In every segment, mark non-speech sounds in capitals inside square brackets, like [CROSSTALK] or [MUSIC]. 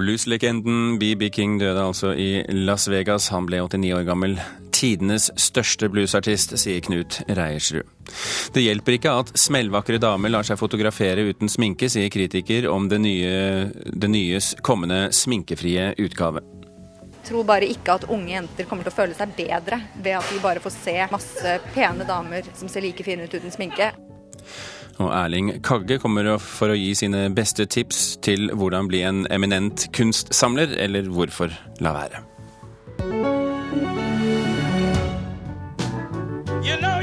Blueslegenden BB King døde altså i Las Vegas. Han ble 89 år gammel. Tidenes største bluesartist, sier Knut Reiersrud. Det hjelper ikke at smellvakre damer lar seg fotografere uten sminke, sier kritiker om det, nye, det nyes kommende sminkefrie utgave. Jeg tror bare ikke at unge jenter kommer til å føle seg bedre ved at de bare får se masse pene damer som ser like fine ut uten sminke. Og Erling Kagge kommer for å gi sine beste tips til hvordan bli en eminent kunstsamler, eller hvorfor la være. You know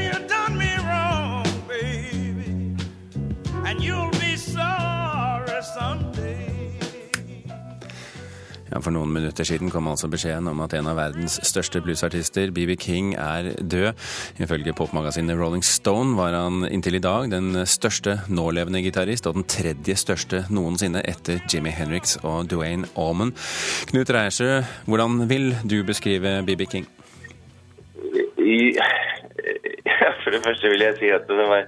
For noen minutter siden kom altså beskjeden om at en av verdens største bluesartister, BB King, er død. Ifølge popmagasinet Rolling Stone var han inntil i dag den største nålevende gitarist, og den tredje største noensinne etter Jimmy Henriks og Duane Allman. Knut Reiersø, hvordan vil du beskrive BB King? I, [LAUGHS] for det første vil jeg si at det var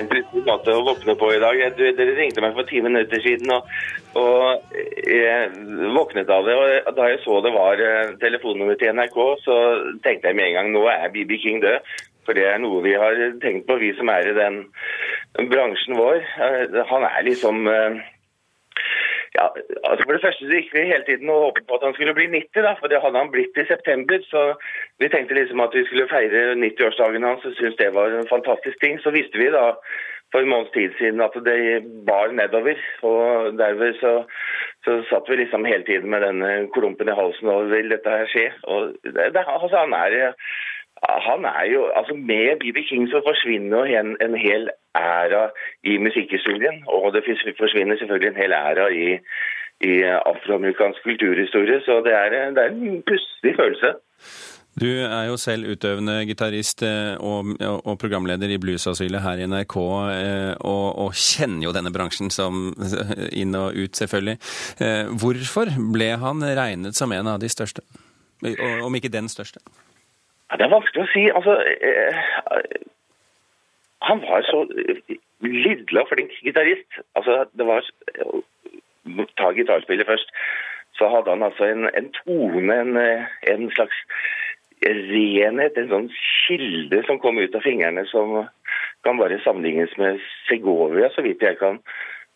en trist måte å våkne på i dag. Dere ringte meg for ti minutter siden, og, og, jeg våknet av det. og Da jeg så det var eh, telefonnummer til NRK, så tenkte jeg med en gang nå er BB King død. For det er noe vi har tenkt på, vi som er i den bransjen vår. Eh, han er liksom eh, ja, altså For det første så gikk vi hele tiden og håpet på at han skulle bli 90, da, for det hadde han blitt i september. Så vi tenkte liksom at vi skulle feire 90-årsdagen hans og syntes det var en fantastisk ting. Så visste vi da for en måneds tid siden at det bar nedover. Og derved så, så satt vi liksom hele tiden med denne klumpen i halsen og vil dette her skje? Og det, altså han er han er jo, altså Med BB King så forsvinner jo en, en hel æra i musikkhistorien. Og det forsvinner selvfølgelig en hel æra i, i afroamerikansk kulturhistorie. Så det er, det er en pussig følelse. Du er jo selv utøvende gitarist eh, og, og, programleder i Bluesasylet her i NRK, eh, og, og, kjenner jo denne bransjen som inn og ut, selvfølgelig. Eh, hvorfor ble han regnet som en av de største, om ikke den største? Ja, det er vanskelig å si. Altså, eh, han var så lidla flink gitarist. Altså, det var Ta gitarspillet først. Så hadde han altså en, en tone, en, en, slags renhet, en sånn kilde som kom ut av fingrene som kan bare sammenlignes med Segovia, så vidt jeg kan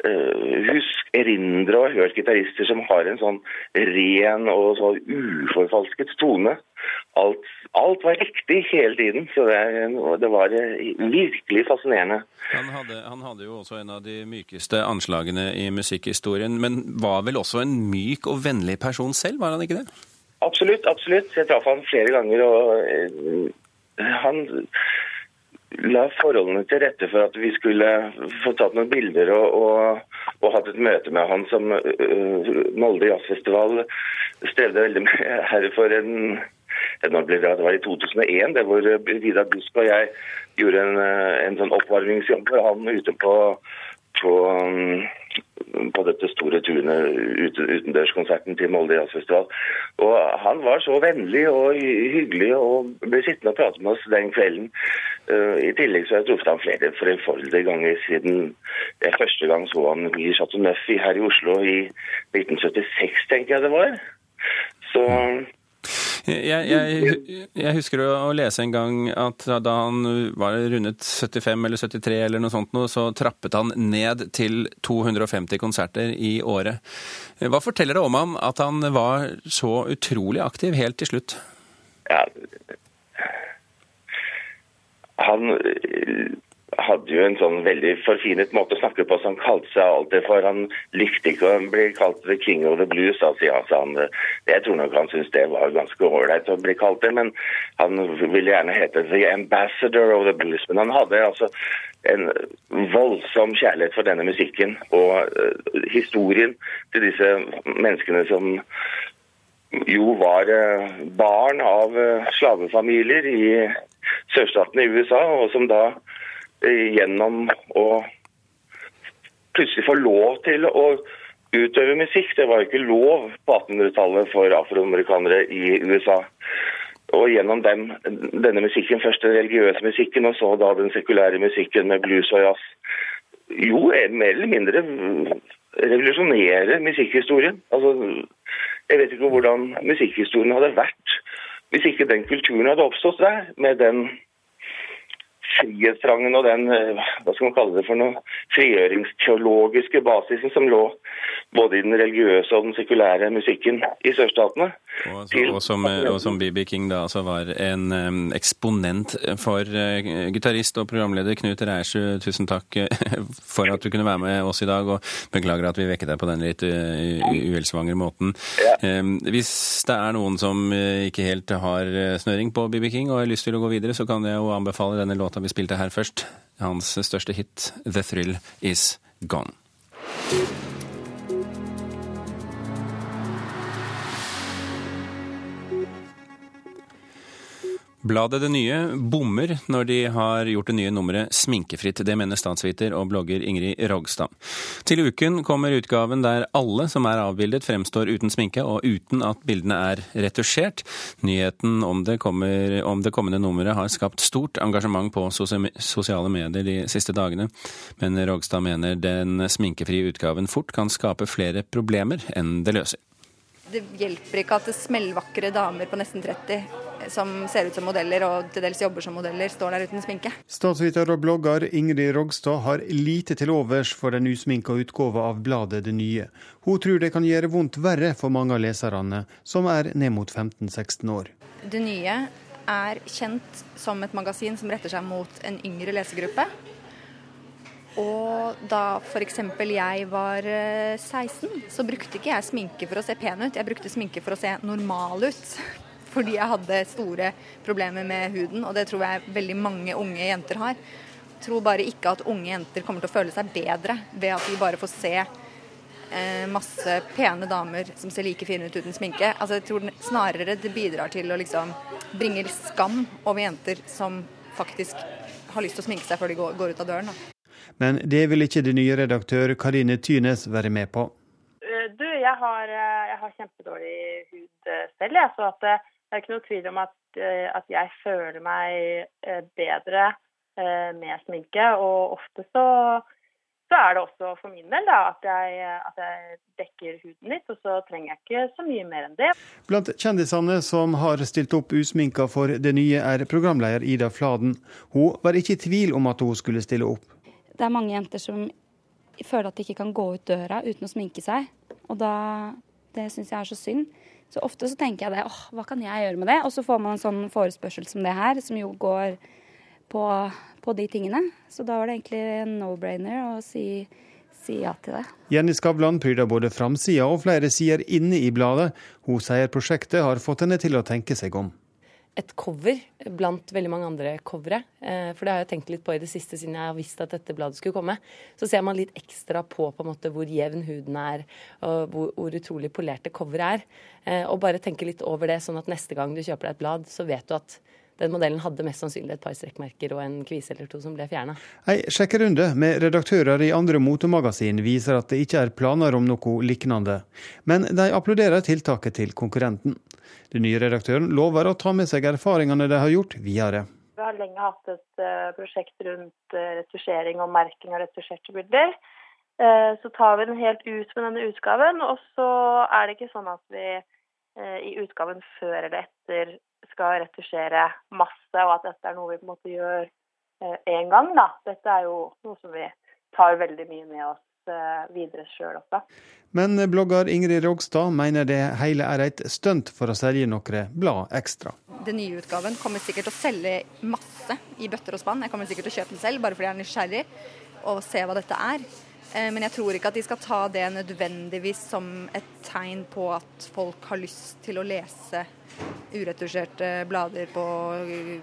husk, erindre og hørt gitarister som har en sånn ren og så uforfalsket tone. Alt, alt, var riktig hele tiden, så det, det var virkelig fascinerende. Han hadde, han hadde, jo også en av de mykeste anslagene i musikkhistorien, men var vel også en myk og vennlig person selv, var han ikke det? Absolutt, absolutt. Jeg traff han flere ganger, og uh, han la forholdene til rette for at vi skulle få tatt noen bilder og, og, og hatt et møte med han som uh, Molde Jazzfestival strevde veldig med [LAUGHS] her for en det var i 2001, det hvor Vidar Busk og jeg gjorde en, en sånn oppvarmingsjobb for han ute på, på um, på dette store tunet utendørskonserten til Molde Jazzfestival. Og han var så vennlig og hyggelig og ble sittende og prate med oss den kvelden. Uh, I tillegg så har jeg truffet ham flere flerfoldige ganger siden jeg første gang så han i Chateau Neuf her i Oslo i 1976, tenker jeg det var. Så jeg, jeg, jeg, husker å lese en gang at da han var rundet 75 eller 73 eller noe sånt, så trappet han ned til 250 konserter i året. Hva forteller det om ham at han var så utrolig aktiv helt til slutt? Ja, han hadde jo en sånn veldig forfinet måte å snakke på som kalte seg alltid for. Han likte ikke å bli kalt the king of the blues. Altså, ja, han, jeg tror nok han syntes det var ganske ålreit å bli kalt det, men han ville gjerne hete the ambassador of the blues. Men han hadde altså en voldsom kjærlighet for denne musikken og uh, historien til disse menneskene som jo var uh, barn av uh, slavefamilier i sørstatene i USA, og som da gjennom å plutselig få lov til å utøve musikk. Det var ikke lov på 1800-tallet for afroamerikanere i USA. Og gjennom dem, denne musikken, først den religiøse musikken, og så da den sekulære musikken med blues og jazz, jo mer eller mindre revolusjonere musikkhistorien. Altså, jeg vet ikke hvordan musikkhistorien hadde vært hvis ikke den kulturen hadde oppstått der, med den frihetstrangen og den eh, hva skal man kalle det for noe, frigjøringsteologiske basisen som lå både i den religiøse og den sekulære musikken i sørstatene. Og, så, og som, som BB King da altså var en um, eksponent for uh, gitarist og programleder Knut Reiersrud, tusen takk for at du kunne være med oss i dag, og beklager at vi vekket deg på den litt uh, måten. Ja. Um, hvis det er noen som ikke helt har snøring på BB King og har lyst til å gå videre, så kan jeg jo anbefale denne låta vi spilte her først. Hans største hit, 'The Thrill Is Gone'. Bladet Det Nye bommer når de har gjort det nye nummeret sminkefritt. Det mener statsviter og blogger Ingrid Rogstad. Til uken kommer utgaven der alle som er avbildet fremstår uten sminke og uten at bildene er retusjert. Nyheten om det, kommer, om det kommende nummeret har skapt stort engasjement på sosiale medier de siste dagene, men Rogstad mener den sminkefrie utgaven fort kan skape flere problemer enn det løser. Det hjelper ikke at det smellvakre damer på nesten 30 som ser ut som modeller og til dels jobber som modeller, står der uten sminke. Statsviter og blogger Ingrid Rogstad har lite til overs for den usminka utgåva av bladet Det Nye. Hun tror det kan gjøre vondt verre for mange av leserne, som er ned mot 15-16 år. Det Nye er kjent som et magasin som retter seg mot en yngre lesegruppe. Og da f.eks. jeg var 16, eh, så brukte ikke jeg sminke for å se pen ut, jeg brukte sminke for å se normal ut fordi jeg hadde store problemer med huden, og det tror jeg veldig mange unge jenter har. Jeg tror bare ikke at unge jenter kommer til å føle seg bedre ved at de bare får se eh, masse pene damer som ser like fine ut uten sminke. Altså, jeg tror snarere det bidrar til å liksom bringe skam over jenter som faktisk har lyst til å sminke seg før de går, går ut av døren. Da. Men det vil ikke den nye redaktør Karine Tynes være med på. Eh, du, jeg har, eh, jeg har kjempedårlig hud eh, selv, jeg. Så at det er ikke noe tvil om at, eh, at jeg føler meg eh, bedre eh, med sminke. Og ofte så, så er det også for min del da, at jeg, at jeg, dekker huden litt, og så trenger jeg ikke så mye mer enn det. Blant kjendisene som har stilt opp usminka for det nye, er programleder Ida Fladen. Hun var ikke i tvil om at hun skulle stille opp. Det er mange jenter som føler at de ikke kan gå ut døra uten å sminke seg. Og da, det syns jeg er så synd. Så ofte så tenker jeg det, åh, hva kan jeg gjøre med det? Og så får man en sånn forespørsel som det her, som jo går på, på de tingene. Så da var det egentlig en no-brainer å si, si ja til det. Jenny Skavlan pryder både framsida og flere sider inne i bladet. Hun sier prosjektet har fått henne til å tenke seg om et cover blant veldig mange andre covere. Eh, for det har jeg tenkt litt på i det siste, siden jeg har visst at dette bladet skulle komme. Så ser man litt ekstra på, på en måte, hvor jevn huden er, og hvor, hvor utrolig polerte coveret er. Eh, og bare tenke litt over det, sånn at neste gang du kjøper deg et blad, så vet du at den modellen hadde mest sannsynlig et par strekkmerker og en kvise eller to som ble fjerna. Ei sjekkerunde med redaktører i andre motemagasin viser at det ikke er planer om noe lignende. Men de applauderer tiltaket til konkurrenten. Den nye redaktøren lover å ta med seg erfaringene de har gjort, videre. Vi har lenge hatt et uh, prosjekt rundt uh, retusjering og merking av retusjerte bilder. Uh, så tar vi den helt ut med denne utgaven, og så er det ikke sånn at vi i utgaven før eller etter skal retusjere masse, og at dette er noe vi på en måte gjør én gang. Da. Dette er jo noe som vi tar veldig mye med oss videre sjøl også. Men blogger Ingrid Rogstad mener det hele er et stunt for å selge noen blad ekstra. Den nye utgaven kommer sikkert til å selge masse i bøtter og spann. Jeg kommer sikkert til å kjøpe den selv, bare fordi jeg er nysgjerrig og se hva dette er. Eh, men jeg tror ikke at de skal ta det nødvendigvis som et tegn på at folk har lyst til å lese uretusjerte blader på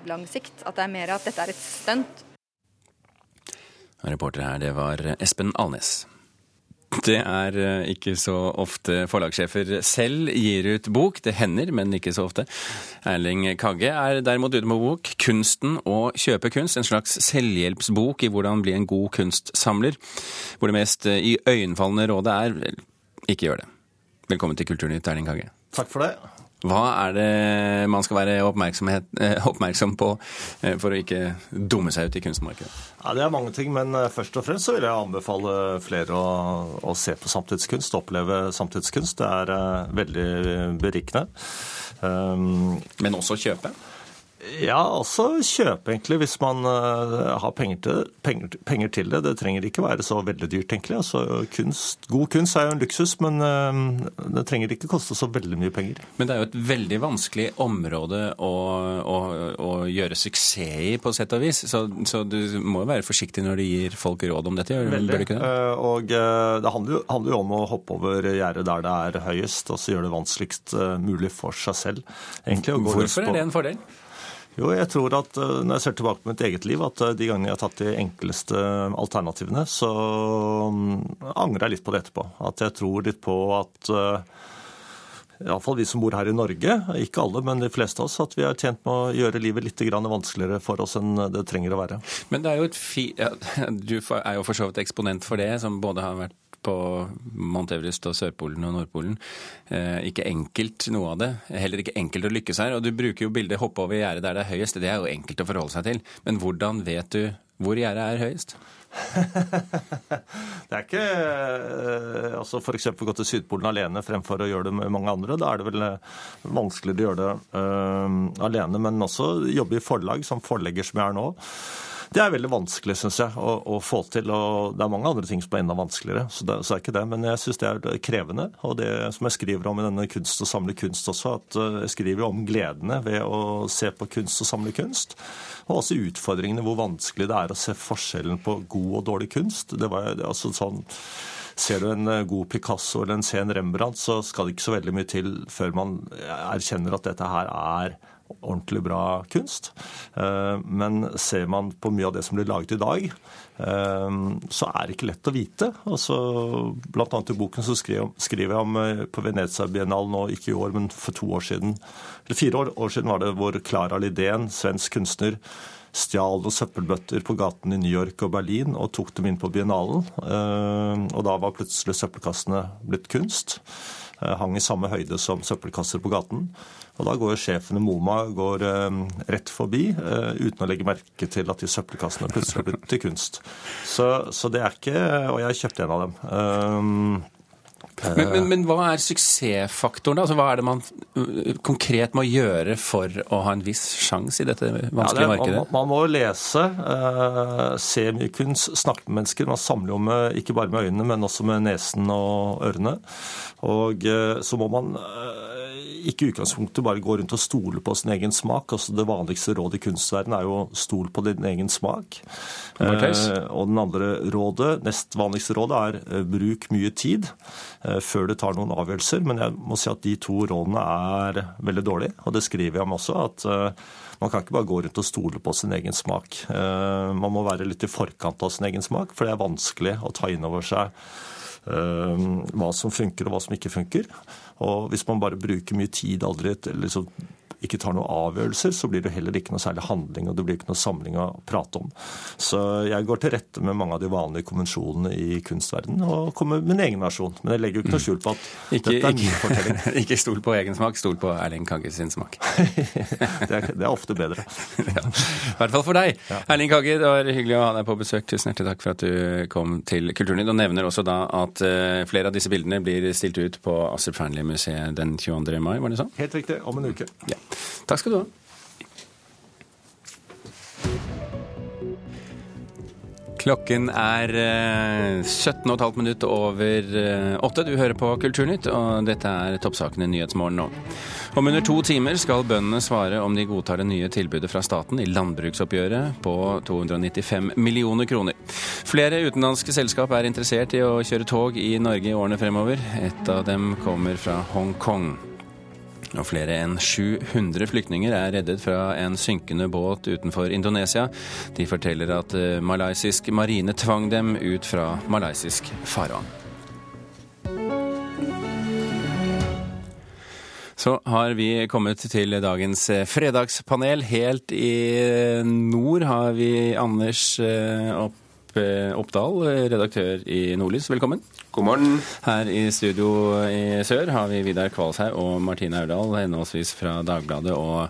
lang sikt. At det er mer at dette er et stunt. Reporter her, det var Espen Alnes. Det er eh, ikke så ofte forlagssjefer selv gir ut bok. Det hender, men ikke så ofte. Erling Kagge er derimot ute med bok 'Kunsten å kjøpe kunst', en slags selvhjelpsbok i hvordan bli en god kunstsamler. Hvor det mest i iøynefallende rådet er ikke gjør det. Velkommen til Kulturnytt, Erling Kagge. Takk for det. Hva er det man skal være eh, oppmerksom på eh, for å ikke dumme seg ut i kunstmarkedet? Ja, Det er mange ting, men eh, først og fremst så vil jeg anbefale flere å, å se på samtidskunst, oppleve samtidskunst. Det er veldig berikende. Um, men også kjøpe? Ja, altså kjøpe, egentlig, hvis man uh, har penger til, penger, penger til, det. Det trenger ikke være så veldig dyrt, egentlig. Altså, kunst, god kunst er jo en luksus, men uh, det trenger ikke koste så veldig mye penger. Men det er jo et veldig vanskelig område å, å, å gjøre suksess i, på sett og vis. Så, så, du må jo være forsiktig når du gir folk råd om dette. Veldig. Det? Uh, og det handler jo, handler jo, om å hoppe over gjerdet der det er høyest, og så gjøre det vanskeligst mulig for seg selv. Egentlig, Hvorfor er det en fordel? Jo, jeg tror at eh, når jeg ser tilbake på mitt eget liv, at eh, de gangene jeg har tatt de enkleste alternativene, så mm, angrer jeg litt på det etterpå. At jeg tror litt på at eh, iallfall vi som bor her i Norge, ikke alle, men de fleste av oss, at vi er tjent med å gjøre livet litt vanskeligere for oss enn det trenger å være. Men det er jo et fi... [LAUGHS] Du er jo for så vidt eksponent for det, som både har vært på Mount Everest og Sørpolen og Nordpolen. Eh, ikke enkelt, noe av det. Heller ikke enkelt å lykkes her. Og du bruker jo bildet 'hoppe over gjerdet der det er høyest'. Det er jo enkelt å forholde seg til. Men hvordan vet du hvor gjerdet er høyest? [LAUGHS] det er ikke eh, altså F.eks. gå til Sydpolen alene fremfor å gjøre det med mange andre. Da er det vel eh, vanskeligere å gjøre det uh, alene. Men også jobbe i forlag, som forlegger som jeg er nå. Det er veldig vanskelig, syns jeg, å, å, få til. Og det er mange andre ting som er enda vanskeligere, så det, så er ikke det. Men jeg syns det er krevende. Og det som jeg skriver om i denne Kunst og samle kunst også, at eh, jeg skriver om gledene ved å se på kunst og samle kunst. Og også utfordringene, hvor vanskelig det er å se forskjellen på god og dårlig kunst. Det var altså sånn Ser du en eh, god Picasso eller en sen Rembrandt, så skal det ikke så veldig mye til før man erkjenner at dette her er ordentlig bra kunst. Eh, men ser man på mye av det som blir laget i dag, eh, så er det ikke lett å vite. Altså, blant annet i boken så skriver jeg om eh, på Venezia Biennal nå, ikke i år, men for to år siden, eller fire år, år siden var det hvor Clara Lidén, svensk kunstner, stjal noen søppelbøtter på gaten i New York og Berlin og tok dem inn på biennalen. Og da var plutselig søppelkassene blitt kunst. Hang i samme høyde som søppelkasser på gaten. Og Da går sjefen i MoMA går, eh, rett forbi eh, uten å legge merke til at de søppelkassene plutselig er blitt til kunst. Så, så, det er ikke Og jeg kjøpte en av dem. Um, men, men, men, hva er suksessfaktoren? Altså, hva er det man konkret må gjøre for å ha en viss sjanse i dette vanskelige ja, det, markedet? Man, man, må lese, eh, se mye kunst, snakke med mennesker. Man samler jo med, ikke bare med øynene, men også med nesen og ørene. Og eh, så må man uh, ikke i utgangspunktet bare gå rundt og stole på sin egen smak. Altså Det vanligste rådet i kunstverdenen er jo stol på din egen smak. Eh, og den andre rådet, nest vanligste rådet, er eh, bruk mye tid eh, før du tar noen avgjørelser. Men jeg må si at de to rådene er veldig dårlige, og det skriver jeg om også. at eh, man kan ikke bare gå rundt og stole på sin egen smak. Man må være litt i forkant av sin egen smak, for det er vanskelig å ta inn over seg hva som funker og hva som ikke funker. Og hvis man bare bruker mye tid, aldri liksom, ikke tar noen avgjørelser, så blir det heller ikke noe særlig handling, og det blir ikke noe samling å prate om. Så jeg går til rette med mange av de vanlige konvensjonene i kunstverdenen, og kommer med min egen versjon. Men jeg legger jo ikke noe skjul på at ikke, dette er min fortelling. [LAUGHS] ikke stol på egen smak, stol på Erling Kagge sin smak. [LAUGHS] det, er, det, er, ofte bedre. [LAUGHS] ja. I hvert fall for deg. Ja. Erling Kagge, det var hyggelig å ha deg på besøk. Tusen hjertelig takk for at du kom til Kulturnytt. Og nevner også da at uh, flere av disse bildene blir stilt ut på Astrup Fearnley-museet den 22. mai, var det sånn? Helt riktig. Om en uke. Ja. Takk skal du ha. Klokken er 17,5 eh, minutter over 8. Du hører på Kulturnytt, og dette er toppsakene Nyhetsmorgen nå. Om under to timer skal bøndene svare om de godtar det nye tilbudet fra staten i landbruksoppgjøret på 295 millioner kroner. Flere utenlandske selskap er interessert i å kjøre tog i Norge i årene fremover. Et av dem kommer fra Hongkong. Og flere enn 700 flyktninger er reddet fra en synkende båt utenfor Indonesia. De forteller at eh, malaysisk marine tvang dem ut fra malaysisk farvann. Så har vi kommet til dagens eh, fredagspanel. Helt i nord har vi Anders opp Oppdal, redaktør i Nordlys. Velkommen. God morgen. Her i studio i sør har vi Vidar Kvalshaug og Martine Aurdal, henholdsvis fra Dagbladet og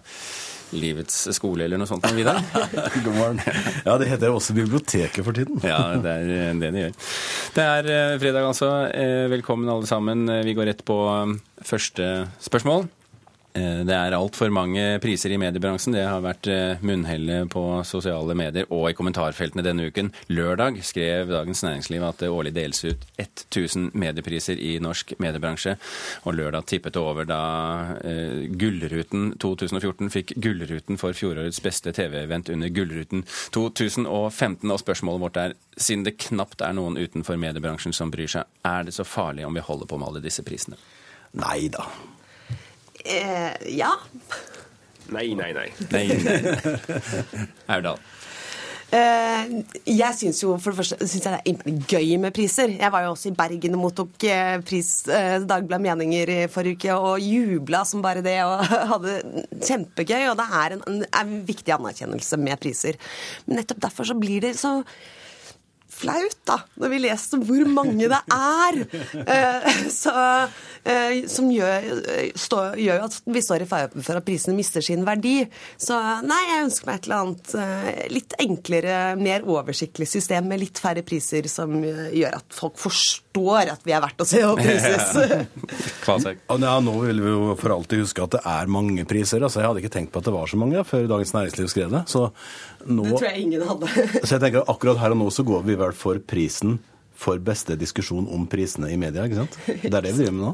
Livets skole eller noe sånt. Vidar? [LAUGHS] God morgen. [LAUGHS] Ja, det heter også Biblioteket for tiden. [LAUGHS] ja, det er det de gjør. Det er eh, fredag altså. Eh, velkommen alle sammen. Vi går rett på eh, første spørsmål. Eh, det er altfor mange priser i mediebransjen. Det har vært eh, munnhellet på sosiale medier og i kommentarfeltene denne uken. Lørdag skrev Dagens Næringsliv at det årlig deles ut 1000 mediepriser i norsk mediebransje. Og lørdag tippet det over da uh, Gullruten 2014 fikk Gullruten for fjorårets beste TV-event under Gullruten 2015. Og spørsmålet vårt er, siden det knapt er noen utenfor mediebransjen som bryr seg, er det så farlig om vi holder på med alle disse prisene? Nei da. Eh, ja. Nei, nei, nei. Nei, [LAUGHS] nei. Aurdal. Eh, jeg syns jo for det første synes jeg det er gøy med priser. Jeg var jo også i Bergen og mottok eh, pris eh, Dagbladet Meninger i forrige uke og jubla som bare det og [LAUGHS] hadde kjempegøy. Og det er en, en viktig anerkjennelse med priser. Men nettopp derfor så blir det så flaut, da, når vi leser hvor mange det er. Eh, så, eh, som gjør, stå, gjør, at vi står i fare for at prisene mister sin verdi. Så nei, jeg ønsker meg et eller annet eh, litt enklere, mer oversiktlig system med litt færre priser, som gjør at folk forstår at vi er verdt å se og prises. [LAUGHS] ja, nå vil vi jo for alltid huske at det er mange priser. altså Jeg hadde ikke tenkt på at det var så mange før Dagens Næringsliv skrev det. Så nå, det tror jeg ingen hadde. [LAUGHS] så jeg tenker akkurat her og nå så går vi vel for prisen for beste diskusjon om prisene i media. ikke sant? Det er det vi driver med nå.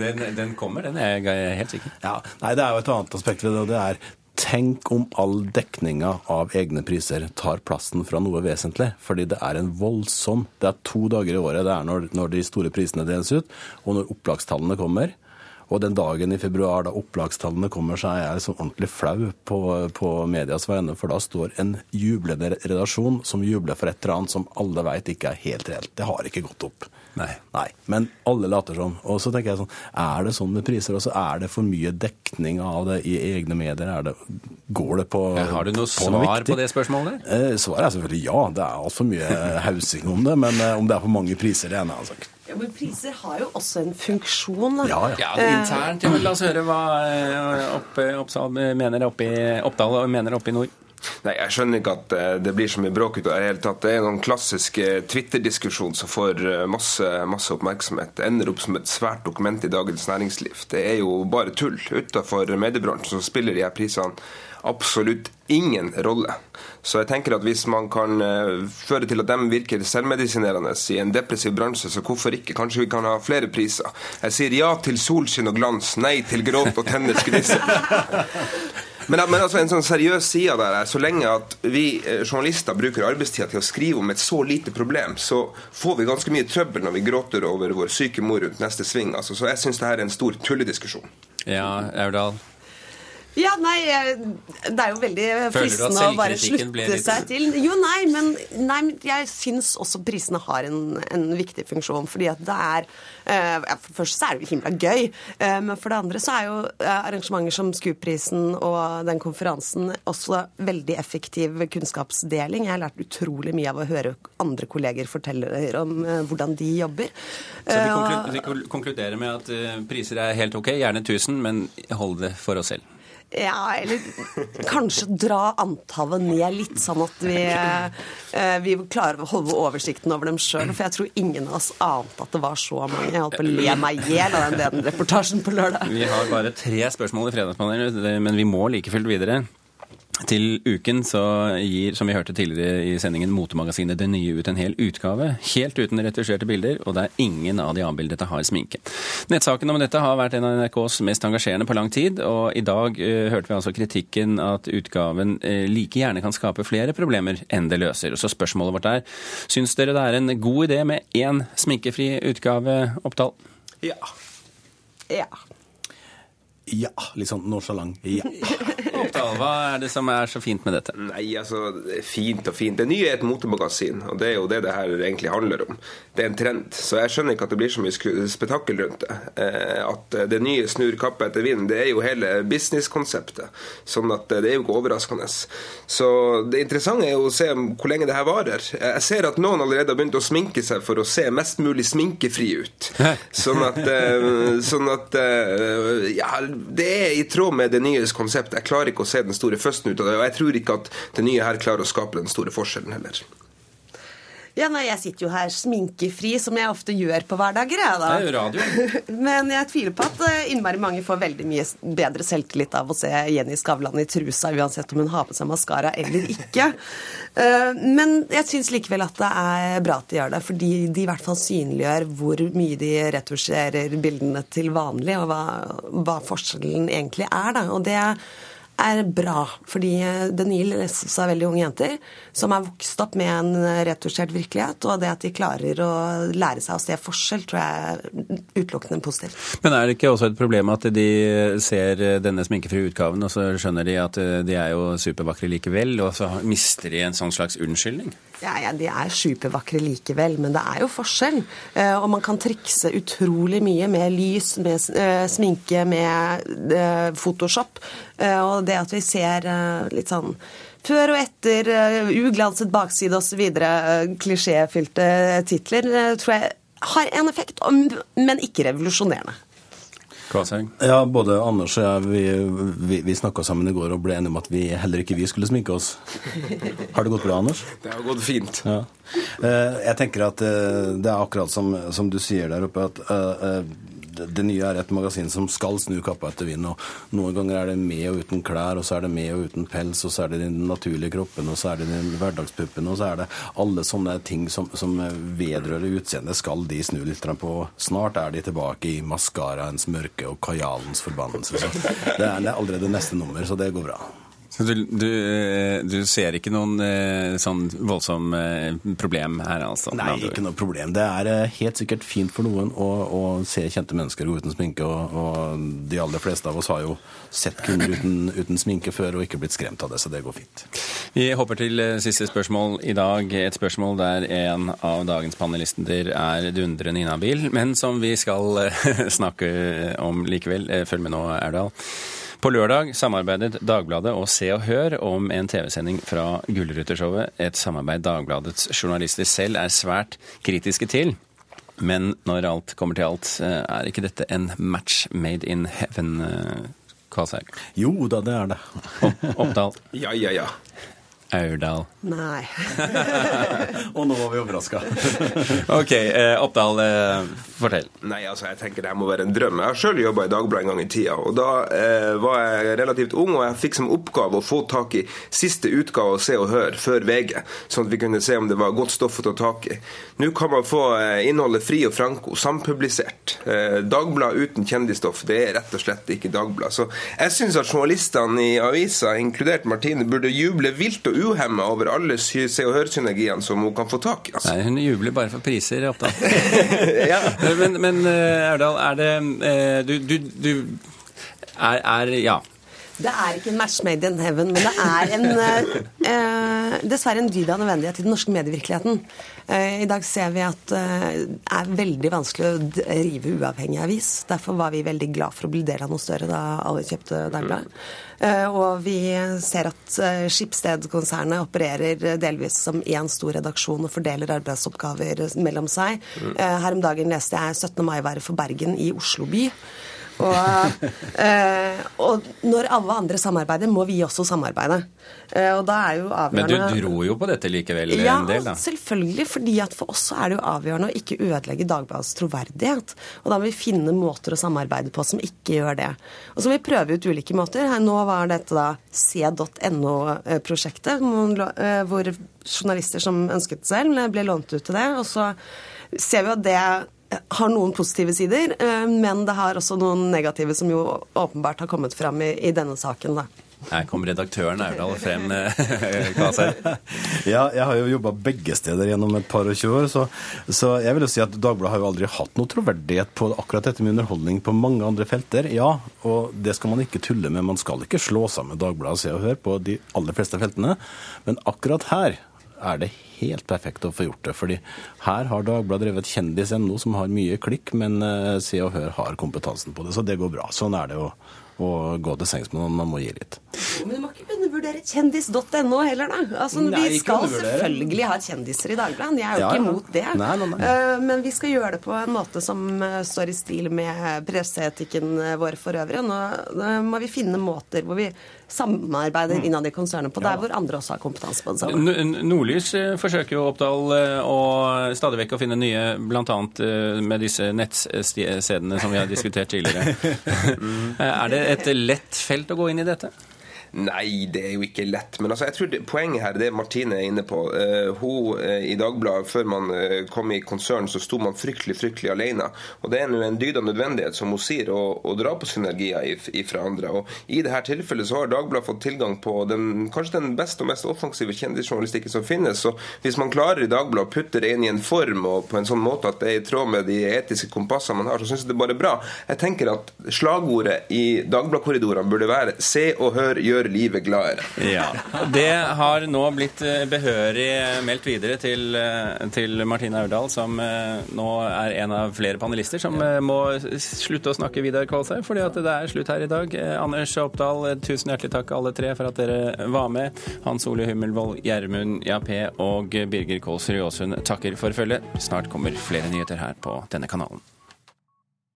Den, den kommer, den er jeg helt sikker. Ja, nei, Det er jo et annet aspekt ved det. og det er Tenk om all dekninga av egne priser tar plassen fra noe vesentlig. Fordi det er en voldsom Det er to dager i året det er når, når de store prisene deles ut, og når opplagstallene kommer. Og den dagen i februar da opplagstallene kommer, så er jeg liksom ordentlig flau på, på medias vegne. For da står en jublende redaksjon som jubler for et eller annet som alle vet ikke er helt reelt. Det har ikke gått opp. Nei. Nei. Men alle later som. Og så tenker jeg sånn, er det sånn med priser også? Er det for mye dekning av det i egne medier? Er det, går det på Har du noe svar noe på det spørsmålet? Eh, svaret er selvfølgelig ja. Det er altfor mye [LAUGHS] hausing om det. Men eh, om det er for mange priser, det er en annen sak. Ja, men priser har jo også en funksjon. Da. Ja, ja. Ja, internt. Ja, la oss høre hva eh, opp, Oppsal mener oppe i Oppdal og mener oppe i nord. Nei, Jeg skjønner ikke at eh, det blir så mye bråk ut av det hele tatt. Det er noen klassisk eh, Twitter-diskusjon som får masse, masse, oppmerksomhet. Det ender opp som et svært dokument i Dagens Næringsliv. Det er jo bare tull. Utenfor mediebransjen så spiller de her prisene absolutt ingen rolle. Så jeg tenker at hvis man kan uh, føre til at de virker selvmedisinerende i en depressiv bransje, så hvorfor ikke? Kanskje vi kan ha flere priser. Jeg sier ja til solskinn og glans, nei til gråt og tenners. [LAUGHS] Men, men, altså en sånn seriøs side der er så lenge at vi eh, journalister bruker arbeidstida til å skrive om et så lite problem, så får vi ganske mye trøbbel når vi gråter over vår syke mor rundt neste sving. Altså, så jeg syns det her er en stor tullediskusjon. Ja, Aurdal. Ja, nei, det er jo veldig fristende å bare slutte seg til. Jo, nei, men, nei, jeg syns også prisene har en, en, viktig funksjon. Fordi at det er uh, For det første så er det jo himla gøy. Uh, men for det andre så er jo uh, arrangementer som SKUP-prisen og den konferansen også veldig effektiv kunnskapsdeling. Jeg har lært utrolig mye av å høre andre kolleger fortelle om hvordan de jobber. Så vi konkluderer med at priser er helt OK, gjerne 1000, men hold det for oss selv. Ja, eller kanskje dra antallet ned litt, sånn at vi, eh, vi klarer å holde oversikten over dem sjøl. For jeg tror ingen av oss ante at det var så mange. Jeg holdt på å le meg i hjel av den reportasjen på lørdag. Vi har bare tre spørsmål i Fredagspanelet, men vi må like fullt videre. Til uken så gir, som vi hørte tidligere i sendingen, motemagasinet Det Nye ut en hel utgave. Helt uten retusjerte bilder, og der ingen av de avbildede har sminke. Nettsaken om dette har vært en av NRKs mest engasjerende på lang tid, og i dag uh, hørte vi altså kritikken at utgaven uh, like gjerne kan skape flere problemer enn det løser. Så spørsmålet vårt er, syns dere det er en god idé med én sminkefri utgave, Oppdal? Ja. Ja. Ja. Litt sånn nonchalant. Ja. [LAUGHS] Oppdal, hva er det som er så fint med dette? Nei, altså, fint og fint. Det nye er et motemagasin, og det er jo det det her egentlig handler om. Det er en trend. Så jeg skjønner ikke at det blir så mye spetakkel rundt det. Eh, at det nye snur kappe etter vinden, det er jo hele businesskonseptet. Sånn at det er jo ikke overraskende. Så det interessante er jo å se hvor lenge det her varer. Jeg ser at noen allerede har begynt å sminke seg for å se mest mulig sminkefri ut. Sånn at, eh, sånn at eh, Ja, det er i tråd med det nye konseptet. Jeg klarer ikke å se den store førsten ut av det, og jeg tror ikke at det nye her klarer å skape den store forskjellen heller. Ja, nei, Jeg sitter jo her sminkefri, som jeg ofte gjør på hverdager. Jeg, da. Det er jo radio. [LAUGHS] Men jeg tviler på at eh, innmari mange får veldig mye bedre selvtillit av å se Jenny Skavlan i trusa, uansett om hun har på seg maskara eller ikke. [LAUGHS] Eh, Men jeg syns likevel at det er bra at de gjør det, fordi de i hvert fall synliggjør hvor mye de retusjerer bildene til vanlig, og hva, hva forskjellen egentlig er. Da. Og det er bra, fordi det nye leses av veldig unge jenter som er vokst opp med en retusjert virkelighet, og det at de klarer å lære seg å se forskjell, tror jeg er utelukkende positivt. Men er det ikke også et problem at de ser denne sminkefrie utgaven, og så skjønner de at de er jo supervakre likevel, og så mister de en sånn slags unnskyldning? Ja, ja, De er supervakre likevel, men det er jo forskjell. Eh, og man kan trikse utrolig mye med lys, med eh, sminke, med eh, Photoshop. Og det at vi ser litt sånn før og etter, uglanset bakside osv., klisjéfylte titler, tror jeg har en effekt, men ikke revolusjonerende. Kvalshaug? Ja, både Anders og jeg vi, vi, vi snakka sammen i går og ble enige om at vi heller ikke vi skulle sminke oss. Har det gått bra, Anders? [LAUGHS] Det har gått fint. Ja. Eh, Jeg tenker at eh, det er akkurat som, som du sier der oppe, at eh, det nye er et magasin som skal snu kappa etter vinden. og Noen ganger er det med og uten klær, og så er det med og uten pels, og så er det den naturlige kroppen, og så er det den hverdagspuppen, og så er det alle sånne ting som, som vedrører utseendet, skal de snu litt på. Snart er de tilbake i maskaraens mørke og kajalens forbannelse. Så det er allerede neste nummer, så det går bra. Så du, du, eh, du ser ikke noen eh, sånn voldsom eh, problem her, altså? Nei, ikke noe problem. Det er helt sikkert fint for noen å, å se kjente mennesker gå uten sminke, og, og de aller fleste av oss har jo sett kunder uten, uten sminke før og ikke blitt skremt av det, så det går fint. Vi hopper til siste spørsmål i dag. Et spørsmål der en av dagens panelister er dundrende inhabil, men som vi skal [LAUGHS] snakke om likevel. Følg med nå, Erdal. På lørdag samarbeidet Dagbladet og Se og Hør om en TV-sending fra Gullruttershowet. Et samarbeid Dagbladets journalister selv er svært kritiske til. Men når alt kommer til alt, eh, er ikke dette en match made in heaven, eh, Kvalshaug? Jo da, det er det. Oppdal? Ja, ja, ja. Aurdal? Nei. [LAUGHS] og nå var vi overraska. [LAUGHS] OK, eh, Oppdal, eh, fortell. Nei, altså jeg tenker det her må være en drøm. Jeg har sjøl jobba i Dagbladet en gang i tida. og Da eh, var jeg relativt ung, og jeg fikk som oppgave å få tak i siste utgave av Se og Hør før VG, sånn at vi kunne se om det var godt stoff å ta tak i. Nå kan man få eh, innholdet Fri og Franco sampublisert. Eh, Dagblad uten kjendisstoff, det er rett og slett ikke Dagblad. Så jeg syns at journalistene i avisa, inkludert Martine, burde juble vilt og uhemma over alle Se og Hør-synergiene som hun kan få tak i. Altså. Nei, hun jubler bare for priser, Oppdal. [LAUGHS] ja. Men, men eh, er det eh, Du, du, du er, er Ja. Det er ikke en match made in heaven, men det er en, eh, eh, dessverre en dyd av nødvendighet i den norske medievirkeligheten. Eh, I dag ser vi at eh, det er veldig vanskelig å drive uavhengig avis. Derfor var vi veldig glad for å bli del av noe større da alle kjøpte Dagbladet. Eh, og vi ser at eh, Skipsted-konsernet opererer delvis som én stor redaksjon og fordeler arbeidsoppgaver mellom seg. Eh, her om dagen leste jeg 17. mai-været for Bergen i Oslo by. Og, eh, og når alle andre samarbeider, må vi også samarbeide. Eh, og da er jo avgjørende Men du dro jo på dette likevel ja, en del, da. Ja, selvfølgelig. fordi at For oss er det jo avgjørende å ikke ødelegge Dagbladets troverdighet. Og da må vi finne måter å samarbeide på som ikke gjør det. Og så må vi prøve ut ulike måter. Her, nå var dette da c.no-prosjektet, eh, hvor journalister som ønsket selv, ble lånt ut til det. Og så ser vi at det har noen positive sider, eh, men det har også noen negative som jo åpenbart har kommet frem i, i denne saken. da. Her kom redaktøren Aurdal frem, [LAUGHS] ja, jeg har jo jobba begge steder gjennom et par og tjue år, så, så, jeg vil jo si at Dagbladet har jo aldri hatt noe troverdighet på akkurat dette med underholdning på mange andre felter. Ja, og det skal man ikke tulle med. Man skal ikke slå sammen Dagbladet og Se og Hør på de aller fleste feltene, men akkurat her er det helt perfekt å få gjort det. fordi her har Dagbladet drevet kjendis.no, som har mye klikk, men Se og Hør har kompetansen på det. Så det går bra. Sånn er det å, å gå til sengs med noen. Man må gi litt. Men du må ikke kjendis.no heller, da. Altså, nei, vi skal selvfølgelig ha kjendiser i Dagbladet. Jeg er jo ja, ikke imot det. Nei, nei, uh, men vi skal gjøre det på en måte som står i stil med presseetikken vår for øvrig. Nå, må vi finne måter hvor vi samarbeider mm. innad i konsernet på, der hvor andre også har kompetanse på det samme. Nordlys eh, forsøker jo Oppdal eh, å stadig vekk å finne nye, bl.a. Eh, med disse nettstedene som vi har diskutert tidligere. [LAUGHS] er det et lett felt å gå inn i dette? Nei, det er jo ikke lett. Men altså, jeg tror det, poenget her, det Martine er inne på uh, hun uh, I Dagbladet, før man uh, kom i konsern, så sto man fryktelig fryktelig alene. Og Det er nå en dyd av nødvendighet, som hun sier, å, å dra på synergier fra andre. Og I dette tilfellet så har Dagbladet fått tilgang på den, kanskje den beste og mest offensive kjendisjournalistikken som finnes. Så hvis man klarer i Dagbladet å putte det inn i en form og på en sånn måte at det er i tråd med de etiske kompassene man har, så syns jeg det er bare bra. Jeg tenker at slagordet i Dagbladet-korridorene burde være 'se og hør, gjør gjør livet gladere. Ja. Det har nå blitt eh, behørig meldt videre til, eh, til Martine Aurdal, som eh, nå er en av flere panelister som må slutte å snakke Vidar Kvalshaug, fordi at det er slutt her i dag. Anders Oppdal, tusen hjertelig takk alle tre for at dere var med. Hans Ole Hummelvold, Gjermund Jappé og Birger Kålsrud Aasund takker for følget. Snart kommer flere nyheter her på denne kanalen.